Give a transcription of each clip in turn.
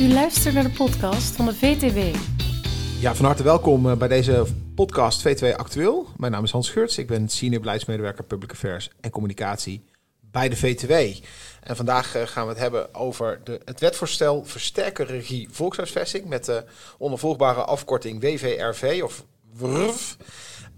U luistert naar de podcast van de VTW. Ja, van harte welkom eh, bij deze podcast V2 Actueel. Mijn naam is Hans Geurts. Ik ben senior beleidsmedewerker Public Affairs en Communicatie bij de VTW. En vandaag eh, gaan we het hebben over de, het wetvoorstel Versterken Regie Volkshuisvesting met de onafvolgbare afkorting WVRV of WRV.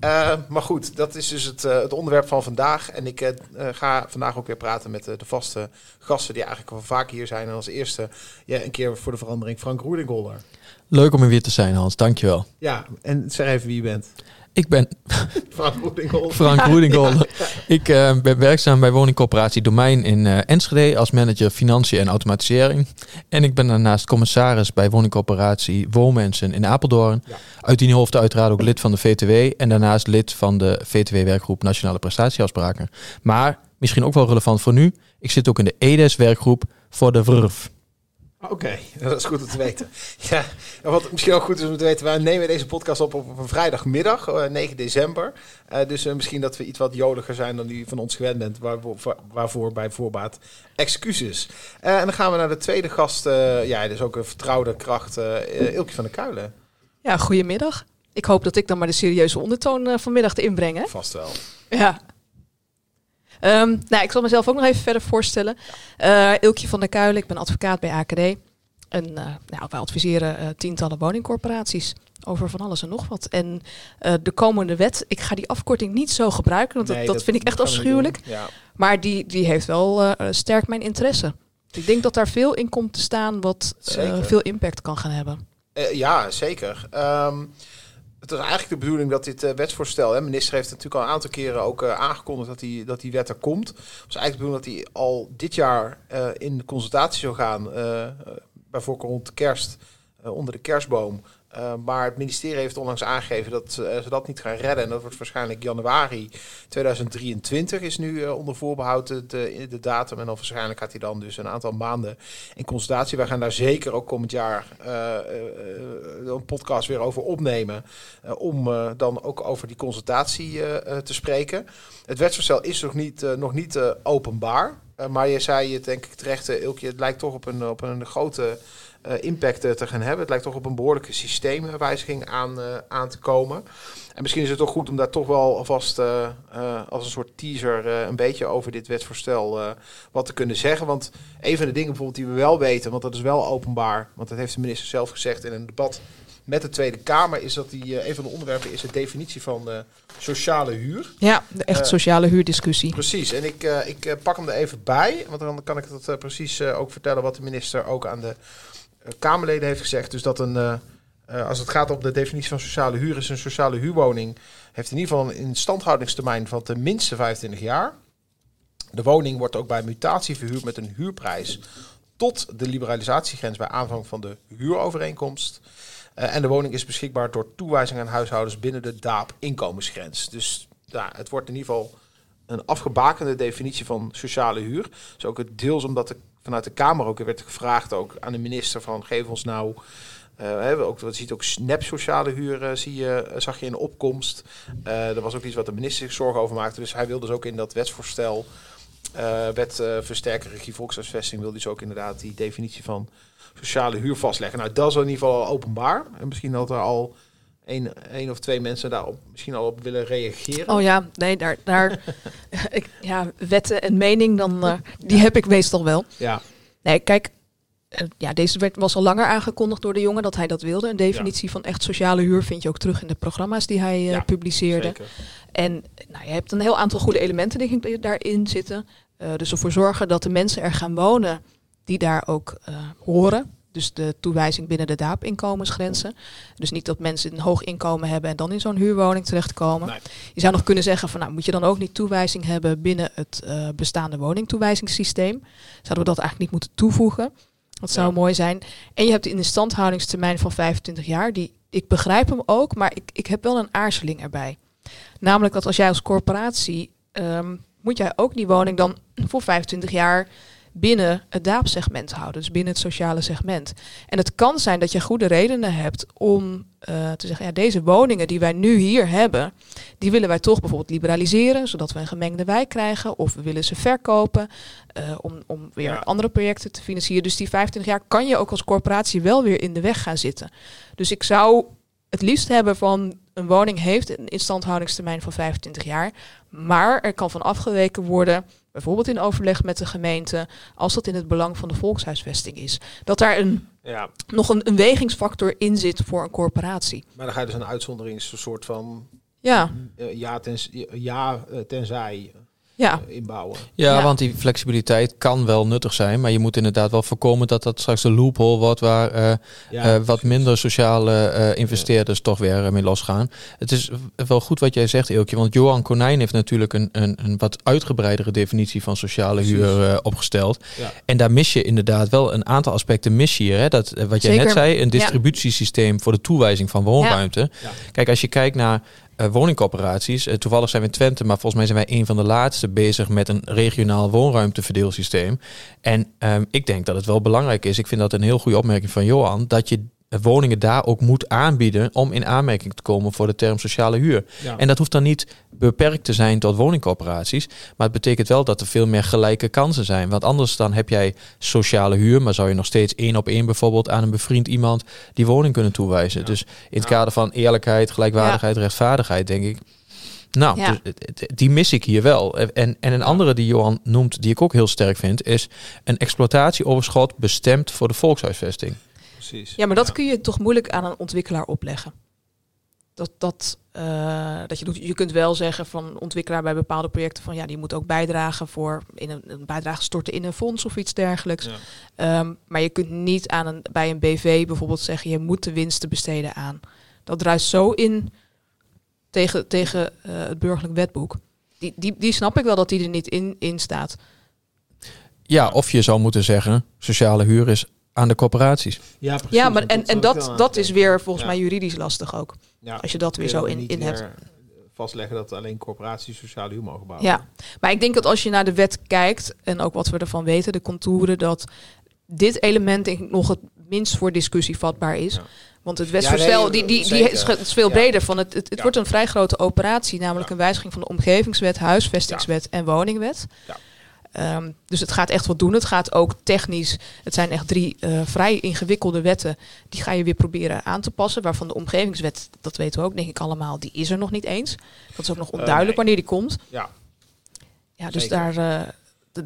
Uh, maar goed, dat is dus het, uh, het, onderwerp van vandaag. En ik uh, ga vandaag ook weer praten met de vaste gasten die eigenlijk al vaak hier zijn. En als eerste ja, een keer voor de verandering Frank Roedingholder. Leuk om er weer te zijn, Hans. Dankjewel. Ja, en zeg even wie je bent. Ik ben Frank Roedingholder. Frank. Ik ben werkzaam bij woningcorporatie Domein in Enschede als manager financiën en automatisering. En ik ben daarnaast commissaris bij woningcorporatie Woonmensen in Apeldoorn. Ja. Uit die hoofd uiteraard ook lid van de VTW en daarnaast lid van de VTW-werkgroep Nationale Prestatieafspraken. Maar misschien ook wel relevant voor nu, ik zit ook in de EDES-werkgroep voor de VRF. Oké, dat is goed om te weten. Ja, wat misschien ook goed is om te weten, wij nemen deze podcast op op een vrijdagmiddag, uh, 9 december. Uh, dus uh, misschien dat we iets wat joliger zijn dan u van ons gewend bent, waarvoor, waarvoor bij voorbaat excuses. Eh, en dan gaan we naar de tweede gast, ja, dus ook een vertrouwde kracht, Ilkje van der Kuilen. Ja, goedemiddag. Ik hoop dat ik dan maar de serieuze ondertoon vanmiddag te inbrengen. Vast wel. Ja. Um, nou, ik zal mezelf ook nog even verder voorstellen. Uh, Ilkje van der Kuilen, ik ben advocaat bij AKD. En uh, nou, wij adviseren uh, tientallen woningcorporaties over van alles en nog wat. En de komende wet, ik ga die afkorting niet zo gebruiken, want nee, dat, dat, dat, vind ik echt afschuwelijk. Ja. Maar die, die heeft wel sterk mijn interesse. Ik denk dat daar veel in komt te staan wat veel impact kan gaan hebben. ja, zeker. Um, het is eigenlijk de bedoeling dat dit uh, wetsvoorstel, de minister heeft natuurlijk al een aantal keren ook uh, aangekondigd dat die, dat die wet er komt. Het is eigenlijk de bedoeling dat die al dit jaar uh, in consultatie zou gaan, bij voorkeur rond kerst, onder de kerstboom. Uh, maar het ministerie heeft onlangs aangegeven dat uh, ze dat niet gaan redden. En dat wordt waarschijnlijk januari 2023 is nu uh, onder voorbehoud de, datum. En dan waarschijnlijk gaat hij dan dus een aantal maanden in consultatie. Wij gaan daar zeker ook komend jaar een podcast weer over opnemen. om dan ook over die consultatie te spreken. Het wetsvoorstel is nog niet, nog niet openbaar. maar je zei het denk ik terecht, Ilkje, het lijkt toch op een, op een grote impact te gaan hebben. Het lijkt toch op een behoorlijke systeemwijziging aan, uh, aan te komen. En misschien is het toch goed om daar toch wel alvast uh, als een soort teaser een beetje over dit wetsvoorstel wat te kunnen zeggen. Want een van de dingen bijvoorbeeld die we wel weten, want dat is wel openbaar, want dat heeft de minister zelf gezegd in een debat met de Tweede Kamer, is dat die, een van de onderwerpen is de definitie van sociale huur. Ja, de echt sociale huurdiscussie. Precies, en ik, ik pak hem er even bij, want dan kan ik dat precies ook vertellen wat de minister ook aan de eh, Kamerleden heeft gezegd. Dus dat een, uh, uh, als het gaat om de definitie van sociale huur, is een sociale huurwoning. Heeft in ieder geval een instandhoudingstermijn van tenminste 25 jaar. De woning wordt ook bij mutatie verhuurd met een huurprijs tot de liberalisatiegrens bij aanvang van de huurovereenkomst. En de woning is beschikbaar door toewijzing aan huishoudens binnen de DAAP-inkomensgrens. Dus ja, het wordt in ieder geval een afgebakende definitie van sociale huur. Dus ook het deels omdat de vanuit de Kamer ook werd gevraagd ook aan de minister van geef ons nou uh, ook, wat ziet ook nep sociale huur zie je, eh, zag je in opkomst. Uh, er was ook iets wat de minister zich zorgen over maakte. Dus hij wilde dus ook in dat wetsvoorstel, uh, wet versterken regie volkshuisvesting, wilde dus ook inderdaad die definitie van sociale huur vastleggen. Nou, dat is in ieder geval openbaar. En misschien dat er al één, of twee mensen daarop misschien al op willen reageren? Oh ja, nee, daar, daar ik, ja, wetten en mening, dan, uh, die heb ik meestal wel. Ja. Nee, kijk, uh, ja, deze werd, was al langer aangekondigd door de jongen dat hij dat wilde. Een definitie ja. van echt sociale huur vind je ook terug in de programma's die hij uh, ja, publiceerde. Zeker. En nou, je hebt een heel aantal goede elementen die daarin zitten. dus ervoor zorgen dat de mensen er gaan wonen die daar ook horen. Dus de toewijzing binnen de DAAP-inkomensgrenzen. Dus niet dat mensen een hoog inkomen hebben en dan in zo'n huurwoning terechtkomen. Nee. Je zou nog kunnen zeggen van nou moet je dan ook niet toewijzing hebben binnen het uh, bestaande woningtoewijzingssysteem. Zouden we dat eigenlijk niet moeten toevoegen? Dat zou ja. mooi zijn. En je hebt de instandhoudingstermijn van 25 jaar. Die, ik begrijp hem ook, maar ik, ik heb wel een aarzeling erbij. Namelijk dat als jij als corporatie um, moet jij ook die woning dan voor 25 jaar binnen het daapsegment houden, dus binnen het sociale segment. En het kan zijn dat je goede redenen hebt om uh, te zeggen, ja, deze woningen die wij nu hier hebben, die willen wij toch bijvoorbeeld liberaliseren, zodat we een gemengde wijk krijgen, of we willen ze verkopen uh, om, om weer andere projecten te financieren. Dus die 25 jaar kan je ook als corporatie wel weer in de weg gaan zitten. Dus ik zou het liefst hebben van een woning heeft een instandhoudingstermijn van 25 jaar, maar er kan van afgeweken worden bijvoorbeeld in overleg met de gemeente, als dat in het belang van de volkshuisvesting is. Dat daar een, ja. nog een, een wegingsfactor in zit voor een corporatie. Maar dan ga je dus een uitzondering, een soort van ja, ja, tens, ja tenzij ja. Eh, inbouwen. Ja, want die flexibiliteit kan wel nuttig zijn, maar je moet inderdaad wel voorkomen dat dat straks een loophole wordt waar uh, ja, uh, wat minder sociale uh, investeerders toch weer mee losgaan. Het is wel goed wat jij zegt, Eelkje, want Johan Konijn heeft natuurlijk een, een, een wat uitgebreidere definitie van sociale huur opgesteld. Ja. En daar mis je inderdaad wel een aantal aspecten mis je hier. Hè? Dat, wat jij net zei, een distributiesysteem voor de toewijzing van woonruimte. Kijk, als je kijkt naar uh, woningcorporaties. Uh, toevallig zijn we in Twente, maar volgens mij zijn wij een van de laatste bezig met een regionaal woonruimteverdeelsysteem. En um, ik denk dat het wel belangrijk is. Ik vind dat een heel goede opmerking van Johan, dat je woningen daar ook moet aanbieden om in aanmerking te komen voor de term sociale huur. En dat hoeft dan niet beperkt te zijn tot woningcorporaties, maar het betekent wel dat er veel meer gelijke kansen zijn. Want anders dan heb jij sociale huur, maar zou je nog steeds één op één bijvoorbeeld aan een bevriend iemand die woning kunnen toewijzen. Dus in het kader van eerlijkheid, gelijkwaardigheid, rechtvaardigheid, denk ik. Nou, dus, die mis ik hier wel. En, en een andere die Johan noemt, die ik ook heel sterk vind, is een exploitatieoverschot bestemd voor de volkshuisvesting. Ja, maar dat kun je toch moeilijk aan een ontwikkelaar opleggen. Dat, dat, uh, dat je doet. Je kunt wel zeggen van ontwikkelaar bij bepaalde projecten van ja, die moet ook bijdragen voor in een, een bijdrage storten in een fonds of iets dergelijks. Um, maar je kunt niet aan een, bij een BV bijvoorbeeld zeggen je moet de winsten besteden aan. Dat druist zo in tegen, tegen uh, het burgerlijk wetboek. Die, die, die snap ik wel dat die er niet in, in staat. Ja, of je zou moeten zeggen, sociale huur is aan de corporaties. Ja, precies, ja maar en, en dat, dat is weer volgens mij juridisch lastig ook. Ja, als je dat weer zo in, in hebt. Vastleggen dat alleen corporaties sociale huur mogen bouwen. Ja, maar ik denk dat als je naar de wet kijkt en ook wat we ervan weten, de contouren, dat dit element denk ik nog het minst voor discussie vatbaar is. Want het wetsvoorstel ja, die, die, die is veel breder. Van het, het, het wordt een vrij grote operatie, namelijk een wijziging van de omgevingswet, huisvestingswet en woningwet. Um, dus het gaat echt wat doen. Het gaat ook technisch. Het zijn echt drie uh, vrij ingewikkelde wetten. Die ga je weer proberen aan te passen. Waarvan de omgevingswet, dat weten we ook denk ik allemaal, die is er nog niet eens. Dat is ook nog eh, onduidelijk uh, nee. wanneer die komt. Ja, ja dus Zeker. daar. Uh,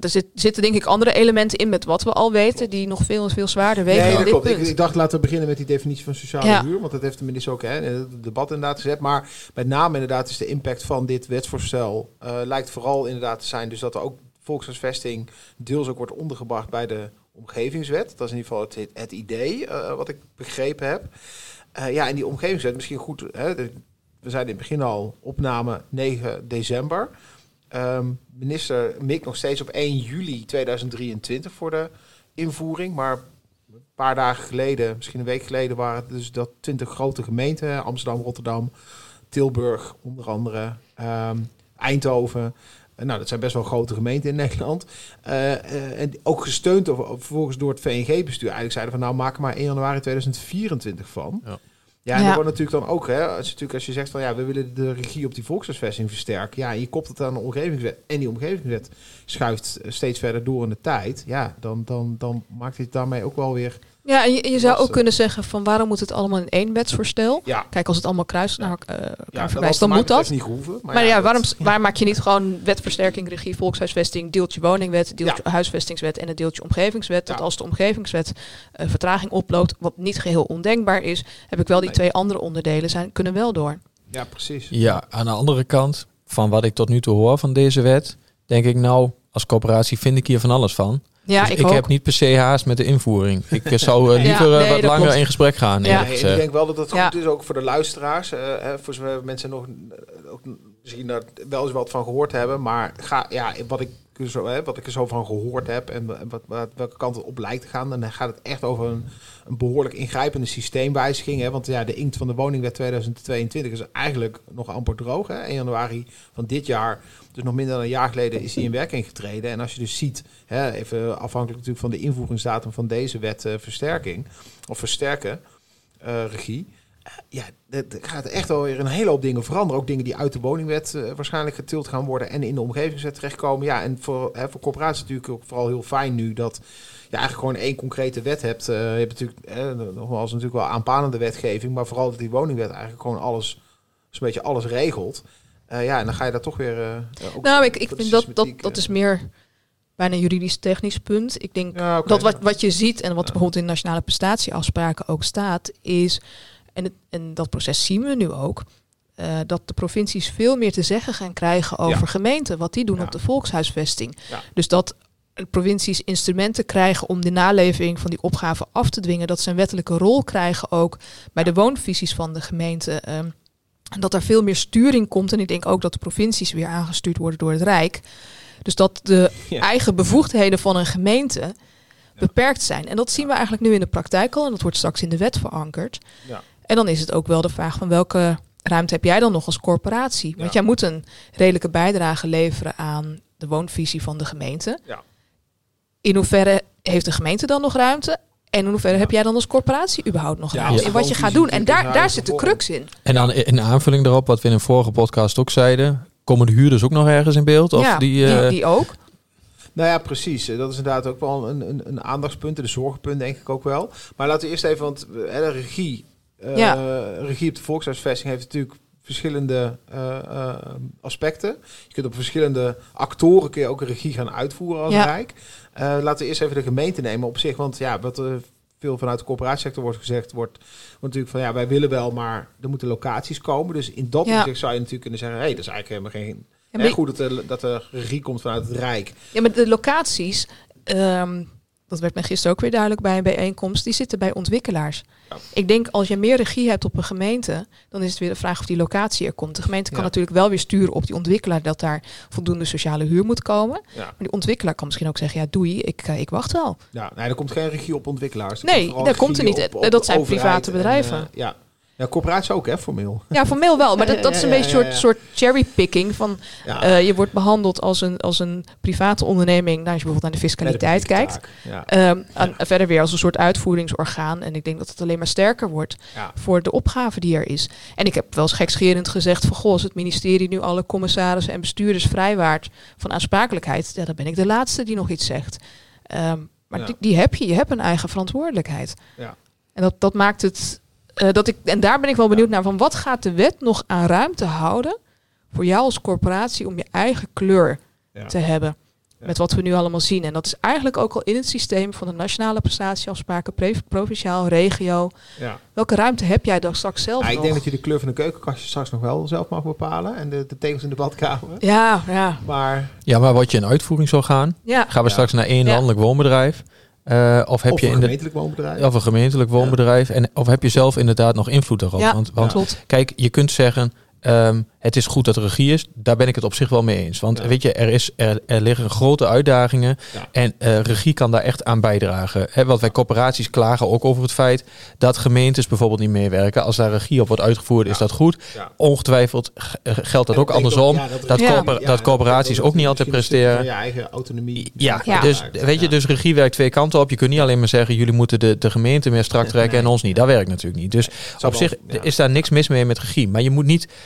er zit, zitten denk ik andere elementen in met wat we al weten, die nog veel, veel zwaarder wegen. Nee, dat klopt. Ik, ik, dacht, laten we beginnen met die definitie van sociale ja. huur. Want dat heeft de minister ook hè, in het debat inderdaad gezet. Maar met name inderdaad is de impact van dit wetsvoorstel... Uh, lijkt vooral inderdaad te zijn dus dat er ook volkshuisvesting deels ook wordt ondergebracht bij de omgevingswet. Dat is in ieder geval het, idee uh, wat ik begrepen heb. Uh, ja, en die omgevingswet, misschien goed. Hè, we zijn in het begin al opname 9 december. Um, minister mikt nog steeds op 1 juli 2023 voor de invoering. Maar een paar dagen geleden, misschien een week geleden, waren het dus dat 20 grote gemeenten: Amsterdam, Rotterdam, Tilburg, onder andere, um, Eindhoven. Nou, dat zijn best wel grote gemeenten in Nederland. Uh, uh, en ook gesteund of, vervolgens door het VNG-bestuur. Eigenlijk zeiden van nou, maak er maar 1 januari 2024 van. Ja. Ja, en ja. dat wordt natuurlijk dan ook, hè, als je, natuurlijk, als je zegt van ja, we willen de regie op die volkshuisvesting versterken. Ja, en je koppelt het aan de omgevingswet. En die omgevingswet schuift steeds verder door in de tijd. Ja, dan, dan, dan maakt het daarmee ook wel weer ja, en je, je zou ook kunnen zeggen van waarom moet het allemaal in één wetsvoorstel? Ja. Kijk, als het allemaal kruis naar uh, elkaar ja, verwijst, dan moet dat. Niet hoeven, maar, maar ja, waarom, waar maak je niet gewoon wetversterking, regie, volkshuisvesting, deeltje woningwet, deeltje huisvestingswet en het deeltje omgevingswet? Dat als de omgevingswet uh, vertraging oploopt, wat niet geheel ondenkbaar is, heb ik wel die nee. twee andere onderdelen zijn, kunnen wel door. Ja, precies. Ja, aan de andere kant, van wat ik tot nu toe hoor van deze wet, denk ik nou, als coöperatie vind ik hier van alles van. Ja, dus ik, ik heb niet per se haast met de invoering. Ik eh, zou uh, liever ja, nee, wat langer in gesprek gaan. Ja. Nee, ik denk wel dat het goed ja. is, ook voor de luisteraars. Uh, hè, voor zover mensen nog ook misschien daar wel eens wat van gehoord hebben. Maar ga, ja, wat ik hè, wat ik er zo van gehoord heb en wat, wat, welke kant het op lijkt te gaan, dan gaat het echt over een, een behoorlijk ingrijpende systeemwijziging. Hè, want ja, de inkt van de woningwet 2022 is eigenlijk nog amper droog. Hè. 1 januari van dit jaar, dus nog minder dan een jaar geleden, is die in werking getreden. En als je dus ziet, hè, even afhankelijk natuurlijk van de invoeringsdatum van deze wet uh, versterking of versterken, uh, regie ja, er gaat echt alweer een hele hoop dingen veranderen. Ook dingen die uit de woningwet uh, waarschijnlijk getild gaan worden en in de omgevingswet terechtkomen. Ja, en voor, hè, voor corporaties natuurlijk ook vooral heel fijn nu dat je eigenlijk gewoon één concrete wet hebt. Uh, je hebt natuurlijk, eh, nogmaals, natuurlijk wel aanpanende wetgeving, maar vooral dat die woningwet eigenlijk gewoon alles, zo'n beetje alles regelt. Uh, ja, en dan ga je daar toch weer. nou, ik, ik vind dat, dat, dat is meer bijna juridisch technisch punt. Ik denk ja, okay. dat wat, wat je ziet en wat bijvoorbeeld in nationale prestatieafspraken ook staat, is en, het, en dat proces zien we nu ook. Uh, dat de provincies veel meer te zeggen gaan krijgen over gemeenten, wat die doen op de volkshuisvesting. Dus dat provincies instrumenten krijgen om de naleving van die opgave af te dwingen, dat ze een wettelijke rol krijgen ook bij de woonvisies van de gemeente. Um, dat er veel meer sturing komt. En ik denk ook dat de provincies weer aangestuurd worden door het Rijk. Dus dat de eigen bevoegdheden van een gemeente beperkt zijn. En dat zien we eigenlijk nu in de praktijk al. En dat wordt straks in de wet verankerd. Ja. En dan is het ook wel de vraag van welke ruimte heb jij dan nog als corporatie? Want jij moet een redelijke bijdrage leveren aan de woonvisie van de gemeente. Ja. In hoeverre heeft de gemeente dan nog ruimte? En in hoeverre heb jij dan als corporatie überhaupt nog ruimte in wat je gaat doen? En daar, daar zit de crux in. En dan in aanvulling daarop, wat we in een vorige podcast ook zeiden, komen de huurders ook nog ergens in beeld? Of ja, die, die, uh... die ook. Nou ja, precies. Dat is inderdaad ook wel een, een, een aandachtspunt, de zorgpunt denk ik ook wel. Maar laten we eerst even, want de regie uh, ja. regie op de volkshuisvesting heeft natuurlijk verschillende uh, uh, aspecten. Je kunt op verschillende actoren kun je ook een regie gaan uitvoeren als ja. Rijk. laten we eerst even de gemeente nemen op zich. Want ja, wat veel vanuit de corporatiesector wordt gezegd, wordt, wordt natuurlijk van ja, wij willen wel, maar er moeten locaties komen. Dus in dat ja. opzicht zou je natuurlijk kunnen zeggen, hé, hey, dat is eigenlijk helemaal geen... Ja, goed dat de, dat de regie komt vanuit het Rijk. Ja, maar de locaties, um, dat werd mij gisteren ook weer duidelijk bij een bijeenkomst, die zitten bij ontwikkelaars. Ik denk als je meer regie hebt op een gemeente, dan is het weer de vraag of die locatie er komt. De gemeente kan natuurlijk wel weer sturen op die ontwikkelaar dat daar voldoende sociale huur moet komen. Maar die ontwikkelaar kan misschien ook zeggen, ja doei, ik, eh, ik wacht wel. Ja, nee, er komt geen regie op ontwikkelaars. nee, daar komt er niet. dat zijn private bedrijven. En, uh, ja. Ja, corporatie ook, hè, formeel. Ja, formeel wel. Maar dat, dat is een beetje een soort, soort cherrypicking. Van, uh, je wordt behandeld als een, als een private onderneming. Nou, als je bijvoorbeeld naar de fiscaliteit kijkt. Um, en verder weer als een soort uitvoeringsorgaan. En ik denk dat het alleen maar sterker wordt voor de opgave die er is. En ik heb wel eens gekscherend gezegd van... Goh, als het ministerie nu alle commissarissen en bestuurders vrijwaart van aansprakelijkheid... Ja, dan ben ik de laatste die nog iets zegt. Um, maar die, die, heb je. Je hebt een eigen verantwoordelijkheid. Ja. En dat, dat maakt het uh, dat ik, en daar ben ik wel benieuwd naar van wat gaat de wet nog aan ruimte houden voor jou als corporatie om je eigen kleur ja. te hebben. Ja. Met wat we nu allemaal zien. En dat is eigenlijk ook al in het systeem van de nationale prestatieafspraken, provinciaal, regio. Ja. Welke ruimte heb jij dan straks zelf? ik denk dat je de kleur van de keukenkastje straks nog wel zelf mag bepalen. En de, de tegels in de badkamer. Ja, ja. Maar, ja, maar wat je een uitvoeringsorgaan? Ja. Gaan we straks naar één landelijk woonbedrijf? Uh, of heb of je een gemeentelijk woonbedrijf. Of een gemeentelijk woonbedrijf. En, of heb je zelf inderdaad nog invloed erop? Ja, want, want kijk, je kunt zeggen, Um, het is goed dat er regie is. Daar ben ik het op zich wel mee eens. Want weet je, er, is, er, er liggen grote uitdagingen. En uh, regie kan daar echt aan bijdragen. He, want wij corporaties klagen ook over het feit dat gemeentes bijvoorbeeld niet meewerken. Als daar regie op wordt uitgevoerd, is dat goed. Ongetwijfeld geldt dat ook andersom. dat, dat, dat, corporaties ook niet altijd presteren. Je eigen autonomie. Ja, dus weet je, dus regie werkt twee kanten op. Je kunt niet alleen maar zeggen, jullie moeten de, de gemeente meer strak trekken en ons niet. Dat werkt natuurlijk niet. Dus op zich is daar niks mis mee met regie. Maar je moet niet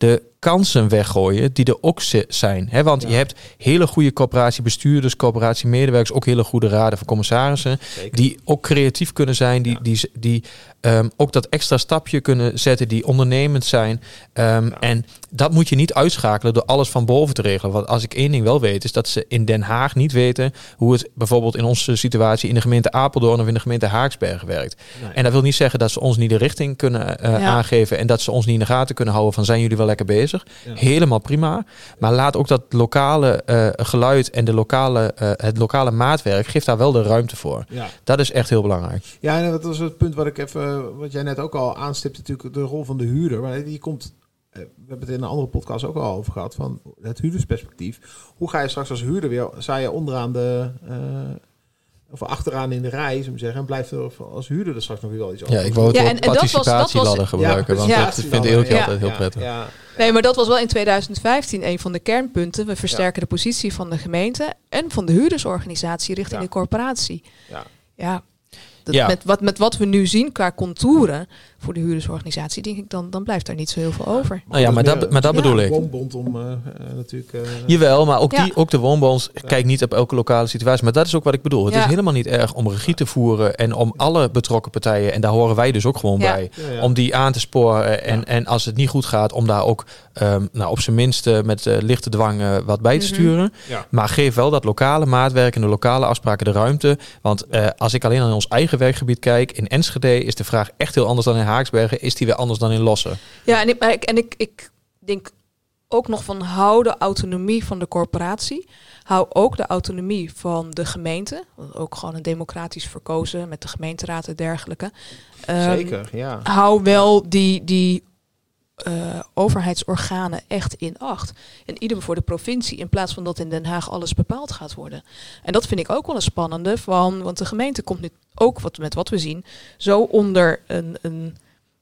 de kansen weggooien die er ook zijn. He, want je hebt hele goede coöperatiebestuurders, coöperatiemedewerkers, ook hele goede raden van commissarissen, die ook creatief kunnen zijn, die, die, die um, ook dat extra stapje kunnen zetten, die ondernemend zijn. Um, En dat moet je niet uitschakelen door alles van boven te regelen. Want als ik één ding wel weet, is dat ze in Den Haag niet weten hoe het bijvoorbeeld in onze situatie in de gemeente Apeldoorn of in de gemeente Haaksbergen werkt. En dat wil niet zeggen dat ze ons niet de richting kunnen uh, aangeven en dat ze ons niet in de gaten kunnen houden van zijn jullie wel lekker bezig. Helemaal prima. Maar laat ook dat lokale uh, geluid en de lokale, uh, het lokale maatwerk, geeft daar wel de ruimte voor. Ja. Dat is echt heel belangrijk. Ja, en dat was het punt wat ik even, wat jij net ook al aanstipt, natuurlijk de rol van de huurder. Maar die komt we hebben het in een andere podcast ook al over gehad, van het huurdersperspectief. Hoe ga je straks als huurder weer, sta je onderaan de, of achteraan in de rij, zou ik zeggen, en blijft er als huurder er straks nog wel iets over. Ja, ik wou het ja, en, participatieladder gebruiken, want dat vindt Eeltje altijd heel prettig. Nee, maar dat was wel in 2015 een van de kernpunten. We versterken de positie van de gemeente en van de huurdersorganisatie richting de corporatie. Ja. ja, ja. Met, wat, met wat we nu zien qua contouren voor de huurdersorganisatie, denk ik, dan, dan blijft daar niet zo heel veel over. Nou ja, maar dat, maar dat bedoel ik. Woonbond om uh, natuurlijk. Uh, Jawel, maar ook, die, ook de woonbonds kijk niet op elke lokale situatie. Maar dat is ook wat ik bedoel. Het is helemaal niet erg om regie te voeren en om alle betrokken partijen, en daar horen wij dus ook gewoon bij, om die aan te sporen. En, en als het niet goed gaat, om daar ook um, nou, op zijn minst met uh, lichte dwang wat bij te mhm. sturen. Maar geef wel dat lokale maatwerk en de lokale afspraken de ruimte. Want als ik alleen aan ons eigen werkgebied kijk, in Enschede is de vraag echt heel anders dan in Haaksbergen. Is die weer anders dan in Lossen? Ja, en ik, en ik, ik denk ook nog van hou de autonomie van de corporatie. Hou ook de autonomie van de gemeente. Ook gewoon een democratisch verkozen met de gemeenteraad en dergelijke. Ehm, Zeker, ja. Hou wel die, die uh, overheidsorganen echt in acht. En ieder voor de provincie, in plaats van dat in Den Haag alles bepaald gaat worden. En dat vind ik ook wel een spannende, van, want de gemeente komt nu ook wat, met wat we zien, zo onder een, een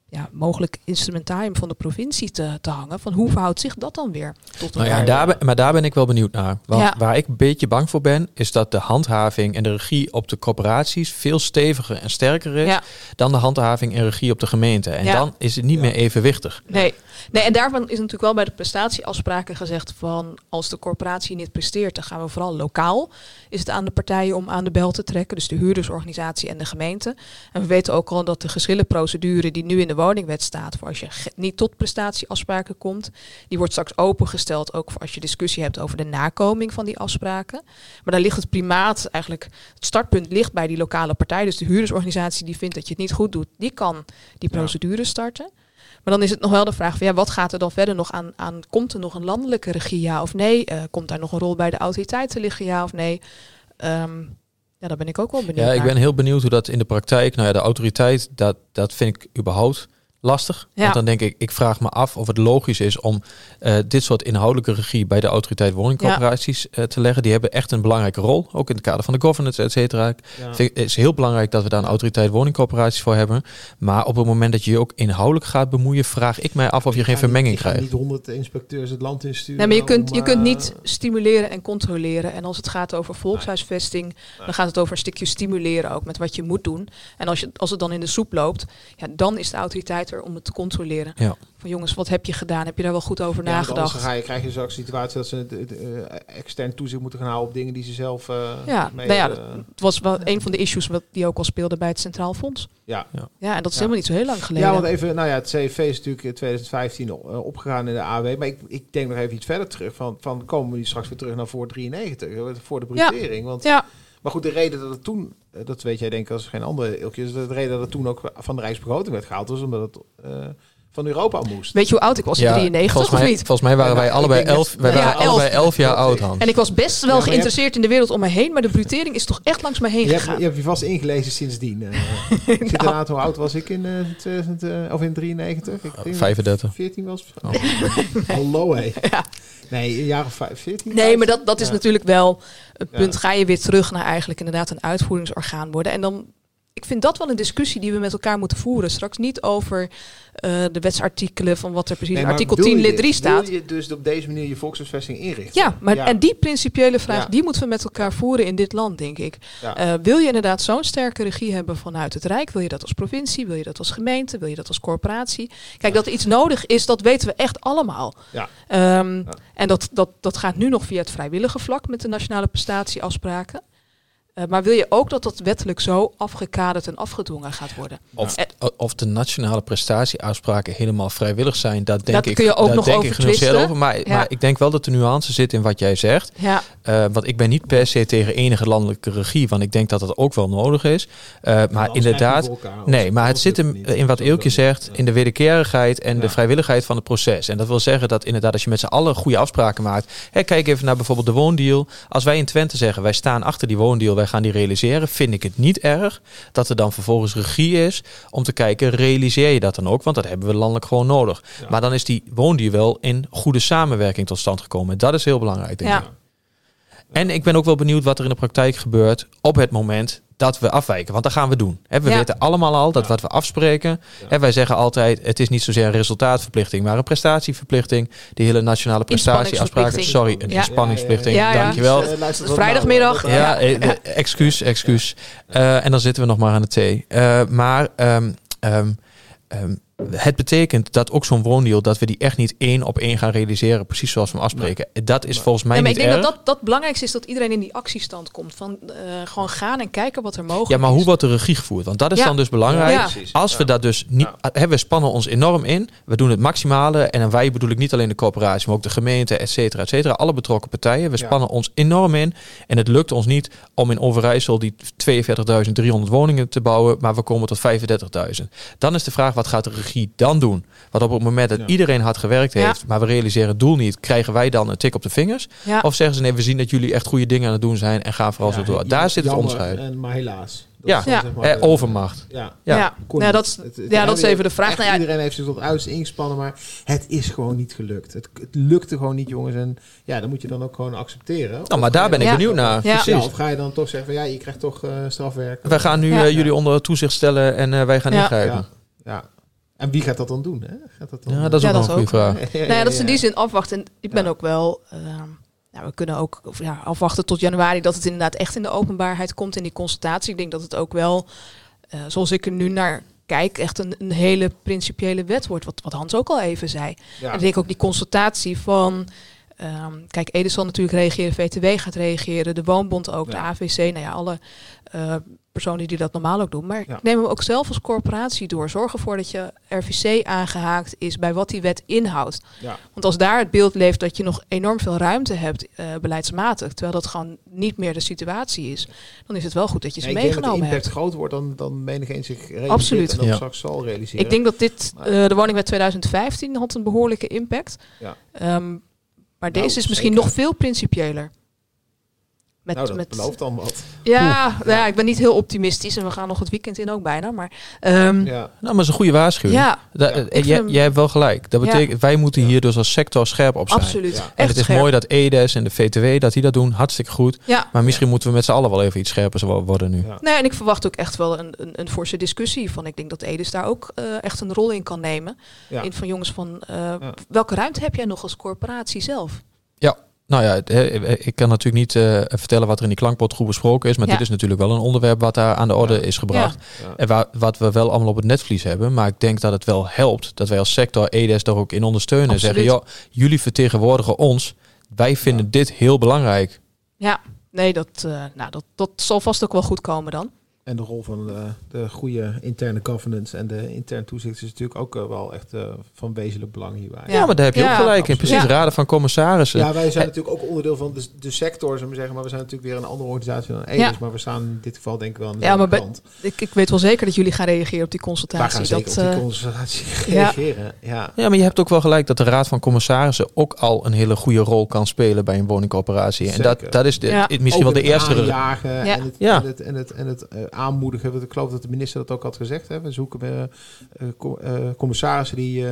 ja, mogelijk instrumentarium van de provincie te, te hangen. Van hoe verhoudt zich dat dan weer tot nou ja, daar ben, Maar daar ben ik wel benieuwd naar. Want waar ik een beetje bang voor ben, is dat de handhaving en de regie op de corporaties veel steviger en sterker is dan de handhaving en regie op de gemeente. En dan is het niet meer evenwichtig. Nee. nee, en daarvan is natuurlijk wel bij de prestatieafspraken gezegd van als de corporatie niet presteert, dan gaan we vooral lokaal. Is het aan de partijen om aan de bel te trekken, dus de huurdersorganisatie en de gemeente. En we weten ook al dat de geschillenprocedure die nu in de woningwet staat voor als je niet tot prestatieafspraken komt. Die wordt straks opengesteld ook voor als je discussie hebt over de nakoming van die afspraken. Maar daar ligt het primaat eigenlijk, het startpunt ligt bij die lokale partij. Dus de huurdersorganisatie die vindt dat je het niet goed doet, die kan die procedure starten. Maar dan is het nog wel de vraag van ja, wat gaat er dan verder nog aan? aan komt er nog een landelijke regie, ja of nee? Uh, komt daar nog een rol bij de autoriteiten liggen, ja of nee? Um, ja, daar ben ik ook wel benieuwd. Ja, ik ben heel benieuwd hoe dat in de praktijk. Nou ja, de autoriteit, dat, dat vind ik überhaupt lastig. Ja. Want dan denk ik, ik vraag me af of het logisch is om uh, dit soort inhoudelijke regie bij de autoriteit woningcorporaties ja. uh, te leggen. Die hebben echt een belangrijke rol, ook in het kader van de governance, et cetera. Het is heel belangrijk dat we daar een autoriteit woningcorporaties voor hebben. Maar op het moment dat je je ook inhoudelijk gaat bemoeien, vraag ik mij af of je, geen vermenging krijgt. niet honderd inspecteurs het land insturen. Nee, maar je kunt, je kunt niet stimuleren en controleren. En als het gaat over volkshuisvesting, dan gaat het over een stukje stimuleren ook met wat je moet doen. En als, je, als het dan in de soep loopt, ja, dan is de autoriteit om het te controleren. Ja. Van jongens, wat heb je gedaan? Heb je daar wel goed over ja, nagedacht? Dan ga je, krijg je zo'n situatie dat ze uh, extern toezicht moeten gaan houden op dingen die ze zelf. Uh, ja, mee, nou ja, uh, het was wel een van de issues wat die ook al speelde bij het Centraal Fonds. Ja, ja. ja en dat is helemaal niet zo heel lang geleden. Ja, want even, nou ja, het CV is natuurlijk in 2015 opgegaan in de AW. Maar ik, ik denk nog even iets verder terug. Van, van komen we nu straks weer terug naar voor 93, voor de brutering. Want ja. Maar goed, de reden dat het toen, eh, dat weet jij denk ik als geen andere ilkjes, de reden dat het toen ook van de Rijksbegroting werd gehaald, was omdat het uh, van Europa moest. Weet je hoe oud ik was? Ja, 93 volgens mij, of niet? Volgens mij waren wij allebei elf, wij waren allebei elf jaar oud, Hans. En ik was best wel geïnteresseerd in de wereld om me heen, maar de brutering is toch echt langs me heen je gegaan. Hebt, je hebt je vast ingelezen sindsdien. Uh, nou. zit hoe oud was ik in, uh, 2000, uh, of in 93? Ik denk 35. 14 was. Oh. Hallo hé. Ja. Nee, een jaar of 14. Nee, maar dat, dat is natuurlijk wel een punt. Ga je weer terug naar eigenlijk inderdaad een uitvoeringsorgaan worden. En dan ik vind dat wel een discussie die we met elkaar moeten voeren. Straks niet over uh, de wetsartikelen van wat er precies in artikel 10 lid 3 staat. Wil je dus op deze manier je volkshuisvesting inrichten? Ja, maar en die principiële vraag, die moeten we met elkaar voeren in dit land, denk ik. Uh, wil je inderdaad zo'n sterke regie hebben vanuit het Rijk? Wil je dat als provincie? Wil je dat als gemeente? Wil je dat als corporatie? Kijk, dat er iets nodig is, dat weten we echt allemaal. Ja. Um, en dat, dat, dat gaat nu nog via het vrijwillige vlak met de nationale prestatieafspraken. Uh, maar wil je ook dat dat wettelijk zo afgekaderd en afgedwongen gaat worden? Of, of de nationale prestatieafspraken helemaal vrijwillig zijn, dat denk dat ik. kun je ook nog denk over over. Maar, maar ik denk wel dat de nuance zit in wat jij zegt. Ja. Uh, want ik ben niet per se tegen enige landelijke regie, want ik denk dat dat ook wel nodig is. Uh, maar inderdaad, nee, maar het zit hem in wat Eelkje zegt, in de wederkerigheid en de vrijwilligheid van het proces. En dat wil zeggen dat inderdaad, als je met z'n allen goede afspraken maakt. Hè, kijk even naar bijvoorbeeld de woondeal. Als wij in Twente zeggen, wij staan achter die woondeal, wij gaan die realiseren, vind ik het niet erg dat er dan vervolgens regie is om te kijken, realiseer je dat dan ook? Want dat hebben we landelijk gewoon nodig. Maar dan is die woondier wel in goede samenwerking tot stand gekomen. Dat is heel belangrijk, denk ik. En ik ben ook wel benieuwd wat er in de praktijk gebeurt op het moment dat we afwijken. Want dat gaan we doen. we weten allemaal al dat wat we afspreken. wij zeggen altijd: het is niet zozeer een resultaatverplichting, maar een prestatieverplichting. Die hele nationale prestatieafspraken. Sorry, een inspanningsverplichting. Ja. Dankjewel. Uh, vrijdagmiddag. Ja, eh, excuus, excuus. Uh, en dan zitten we nog maar aan de thee. Uh, maar. Um, um, um, het betekent dat ook zo'n woondeal, dat we die echt niet één op één gaan realiseren, precies zoals we hem afspreken. Dat is volgens mij ja, maar niet Ik denk dat, dat dat het belangrijkste is dat iedereen in die actiestand komt. Van uh, gewoon gaan en kijken wat er mogelijk is. Ja, maar hoe wordt de regie gevoerd? Want dat is dan dus belangrijk. Ja. Als we dat dus niet, hebben we spannen ons enorm in. We doen het maximale. En dan wij bedoel ik niet alleen de coöperatie, maar ook de gemeente, et cetera, et cetera. Alle betrokken partijen. We spannen ons enorm in. En het lukt ons niet om in Overijssel die 42.300 woningen te bouwen, maar we komen tot 35.000. Dan is de vraag, wat gaat de regie dan doen? Wat op het moment dat iedereen hard gewerkt heeft, maar we realiseren het doel niet, krijgen wij dan een tik op de vingers? Of zeggen ze nee, we zien dat jullie echt goede dingen aan het doen zijn en gaan vooral zo door. Daar zit het onderscheid. En, maar helaas. Dat ja, zeg maar, eh, overmacht. Ja, ja. ja. ja dat, is, ja, dat is even de vraag. Nou iedereen heeft zich tot uiterst ingespannen, maar het is gewoon niet gelukt. Het, het lukte gewoon niet, jongens. En ja, dan moet je dan ook gewoon accepteren. Nou, maar daar ben ik benieuwd naar. Ja. of ga je dan toch zeggen van ja, je krijgt toch uh, strafwerk. Wij gaan nu uh, jullie onder toezicht stellen en uh, wij gaan ingrijpen. ja. En wie gaat dat dan doen? Hè? Gaat dat dan ja, dat is ook een goede vraag. nou ja, dat is in die zin afwachten. Ik ben ook wel... Uh, nou, we kunnen ook ja, afwachten tot januari dat het inderdaad echt in de openbaarheid komt in die consultatie. Ik denk dat het ook wel, uh, zoals ik er nu naar kijk, echt een, een hele principiële wet wordt. Wat, wat Hans ook al even zei. En ik denk ook die consultatie van... Um, kijk, Ede zal natuurlijk reageren, VTW gaat reageren, de Woonbond ook, de AVC, nou ja, alle uh, personen die dat normaal ook doen. Maar ja. neem hem ook zelf als corporatie door. Zorg ervoor dat je RVC aangehaakt is bij wat die wet inhoudt. Ja. Want als daar het beeld leeft dat je nog enorm veel ruimte hebt uh, beleidsmatig, terwijl dat gewoon niet meer de situatie is, dan is het wel goed dat je ze meegenomen hebt. Als de impact groot wordt, dan, dan menigeen zich realiseert Absoluut. en ja. straks zal realiseren. Ik denk dat dit, uh, de woningwet 2015 had een behoorlijke impact. Ja. Um, maar nou, deze is misschien nog veel principiëler. Met, nou, dat met, belooft dan wat. Ja, nou ja, ik ben niet heel optimistisch en we gaan nog het weekend in ook bijna. Maar, um, ja. Nou, maar het is een goede waarschuwing. Ja, da, ja. Jij, jij, hebt wel gelijk. Dat betekent, wij moeten hier dus als sector scherp op zijn. Absoluut. En het is mooi dat EDES en de VTW dat die dat doen. Hartstikke goed. Ja. Maar misschien moeten we met z'n allen wel even iets scherper worden nu. Nee, en ik verwacht ook echt wel een, een, een forse discussie. Van, ik denk dat EDES daar ook uh, echt een rol in kan nemen. In van jongens van, uh, welke ruimte heb jij nog als corporatie zelf? Ja, nou ja, ik kan natuurlijk niet uh, vertellen wat er in die klankpotgroep besproken is. Maar dit is natuurlijk wel een onderwerp wat daar aan de orde is gebracht. Ja. En waar, wat we wel allemaal op het netvlies hebben. Maar ik denk dat het wel helpt dat wij als sector EDES daar ook in ondersteunen. En zeggen, joh, jullie vertegenwoordigen ons. Wij vinden dit heel belangrijk. Ja, nee, dat, uh, nou, dat, dat zal vast ook wel goed komen dan. En de rol van de, eh, de goede interne governance en de interne toezicht is natuurlijk ook uh, wel echt uh, van wezenlijk belang hierbij. Ja, maar daar heb je ook gelijk in. Precies, raden van commissarissen. Ja, wij zijn natuurlijk ook onderdeel van de, de sector, zullen we zeggen, maar we zijn natuurlijk weer een andere organisatie dan EDES, maar we staan in dit geval denk ik wel aan de ja, maar kant. Ik, ik weet wel zeker dat jullie gaan reageren op die consultatie. Wij gaan zeker dat, op die consultatie reageren. Ja. ja, maar je hebt ook wel gelijk dat de raad van commissarissen ook al een hele goede rol kan spelen bij een woningcorporatie. En dat, dat is de, misschien wel de eerste... En het, en het, en het, en het aanmoedigen, ik geloof dat de minister dat ook had gezegd. Hè. We zoeken uh, uh, commissarissen die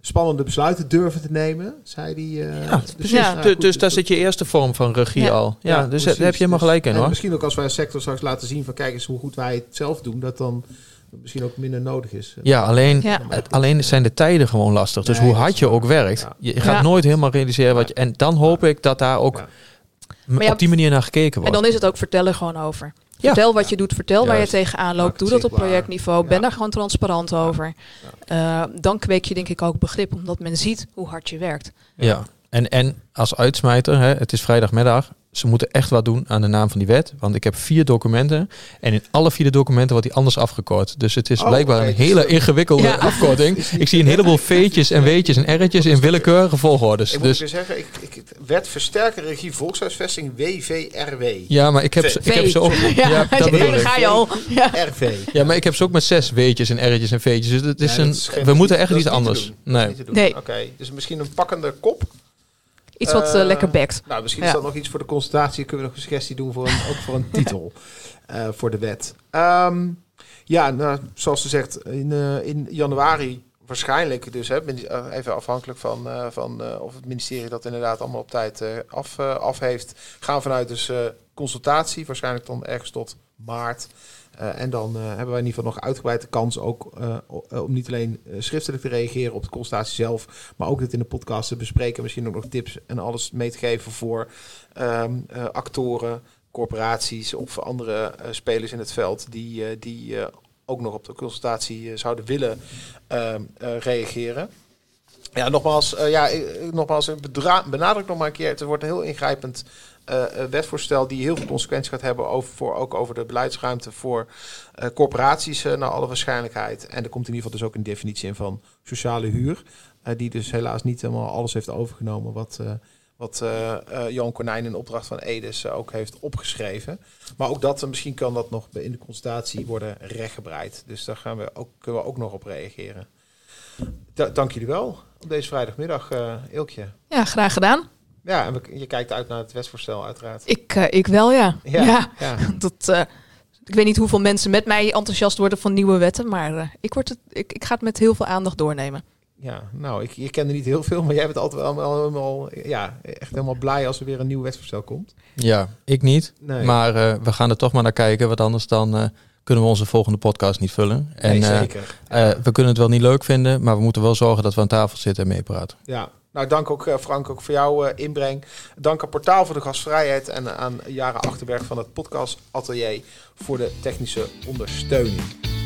spannende besluiten durven te nemen, zei die. ja, dus, ja. Nou, goed, dus daar zit je eerste vorm van regie al. Ja, dus daar heb je helemaal gelijk in hoor. Misschien ook als wij als sector straks laten zien van kijk eens hoe goed wij het zelf doen, dat dan misschien ook minder nodig is. Ja, alleen, het, alleen zijn de tijden gewoon lastig. Dus hoe hard je ook werkt, je gaat nooit helemaal realiseren wat je. En dan hoop ik dat daar ook op die manier naar gekeken wordt. En dan is het ook vertellen gewoon over. Vertel wat je doet, vertel waar je tegenaan loopt. Doe dat op projectniveau. Ben daar gewoon transparant over. Uh, dan kweek je denk ik ook begrip, omdat men ziet hoe hard je werkt. Ja, en, en als uitsmijter, hè, het is vrijdagmiddag ze moeten echt wat doen aan de naam van die wet. Want ik heb vier documenten. En in alle vier de documenten wordt die anders afgekort. Dus het is oh, blijkbaar een hele ingewikkelde afkorting. ik zie een heleboel V'tjes en W'tjes en R'tjes in willekeurige volgordes. Ik dus moet zeggen, ik, ik, wet versterken regie volkshuisvesting WVRW. Ja, maar ik heb, ze, ik heb ze ook... Ja, dat ga je al. Ja. RV. Ja, maar ik heb ze ook met zes W'tjes en R'tjes en V'tjes. Dus het is een, we moeten echt iets anders. Nee. nee. Oké, dus misschien een pakkende kop? Iets wat lekker bekt. Nou, misschien is dat nog iets voor de consultatie. Kunnen we nog een suggestie doen voor een, ook voor een titel voor de wet. Ehm, ja, nou, zoals ze zegt, in, in januari waarschijnlijk dus, hè, even afhankelijk van, van of het ministerie dat inderdaad allemaal op tijd af, af heeft, gaan vanuit dus consultatie, waarschijnlijk dan ergens tot maart. Uh, en dan uh, hebben wij in ieder geval nog uitgebreid de kans ook uh, om niet alleen schriftelijk te reageren op de consultatie zelf, maar ook dit in de podcast te bespreken. Misschien ook nog tips en alles mee te geven voor um, actoren, corporaties of andere spelers in het veld die, die ook nog op de consultatie zouden willen ehm, reageren. Ja, nogmaals, ja, nogmaals benadruk nog maar een keer. Het wordt heel ingrijpend uh, wetsvoorstel die heel veel consequenties gaat hebben over, voor, ook over de beleidsruimte voor uh, corporaties naar alle waarschijnlijkheid. En er komt in ieder geval dus ook een definitie in van sociale huur, die dus helaas niet helemaal alles heeft overgenomen wat, wat Jan Konijn in opdracht van Edes ook heeft opgeschreven. Maar ook dat, misschien kan dat nog in de consultatie worden rechtgebreid. Dus daar gaan we ook, kunnen we ook nog op reageren. dank jullie wel op deze vrijdagmiddag, Ilkje. Ja, graag gedaan. Ja, en je kijkt uit naar het wetsvoorstel uiteraard. Ik, uh, ik wel, ja. Ja, ja. dat, uh, ik weet niet hoeveel mensen met mij enthousiast worden van nieuwe wetten, maar uh, ik, word het, ik, ik ga het met heel veel aandacht doornemen. Ja, nou, ik, je kende niet heel veel, maar jij bent altijd wel allemaal, ja, echt helemaal blij als er weer een nieuw wetsvoorstel komt. Ja, ik niet. Nee. Maar we gaan er toch maar naar kijken, want anders dan kunnen we onze volgende podcast niet vullen. En, nee, zeker. we kunnen het wel niet leuk vinden, maar we moeten wel zorgen dat we aan tafel zitten en meepraten. Ja, nou, dank ook uh, Frank ook voor jouw uh, inbreng. Dank aan Portaal voor de gastvrijheid en aan Jaren Achterberg van het podcast Atelier voor de technische ondersteuning.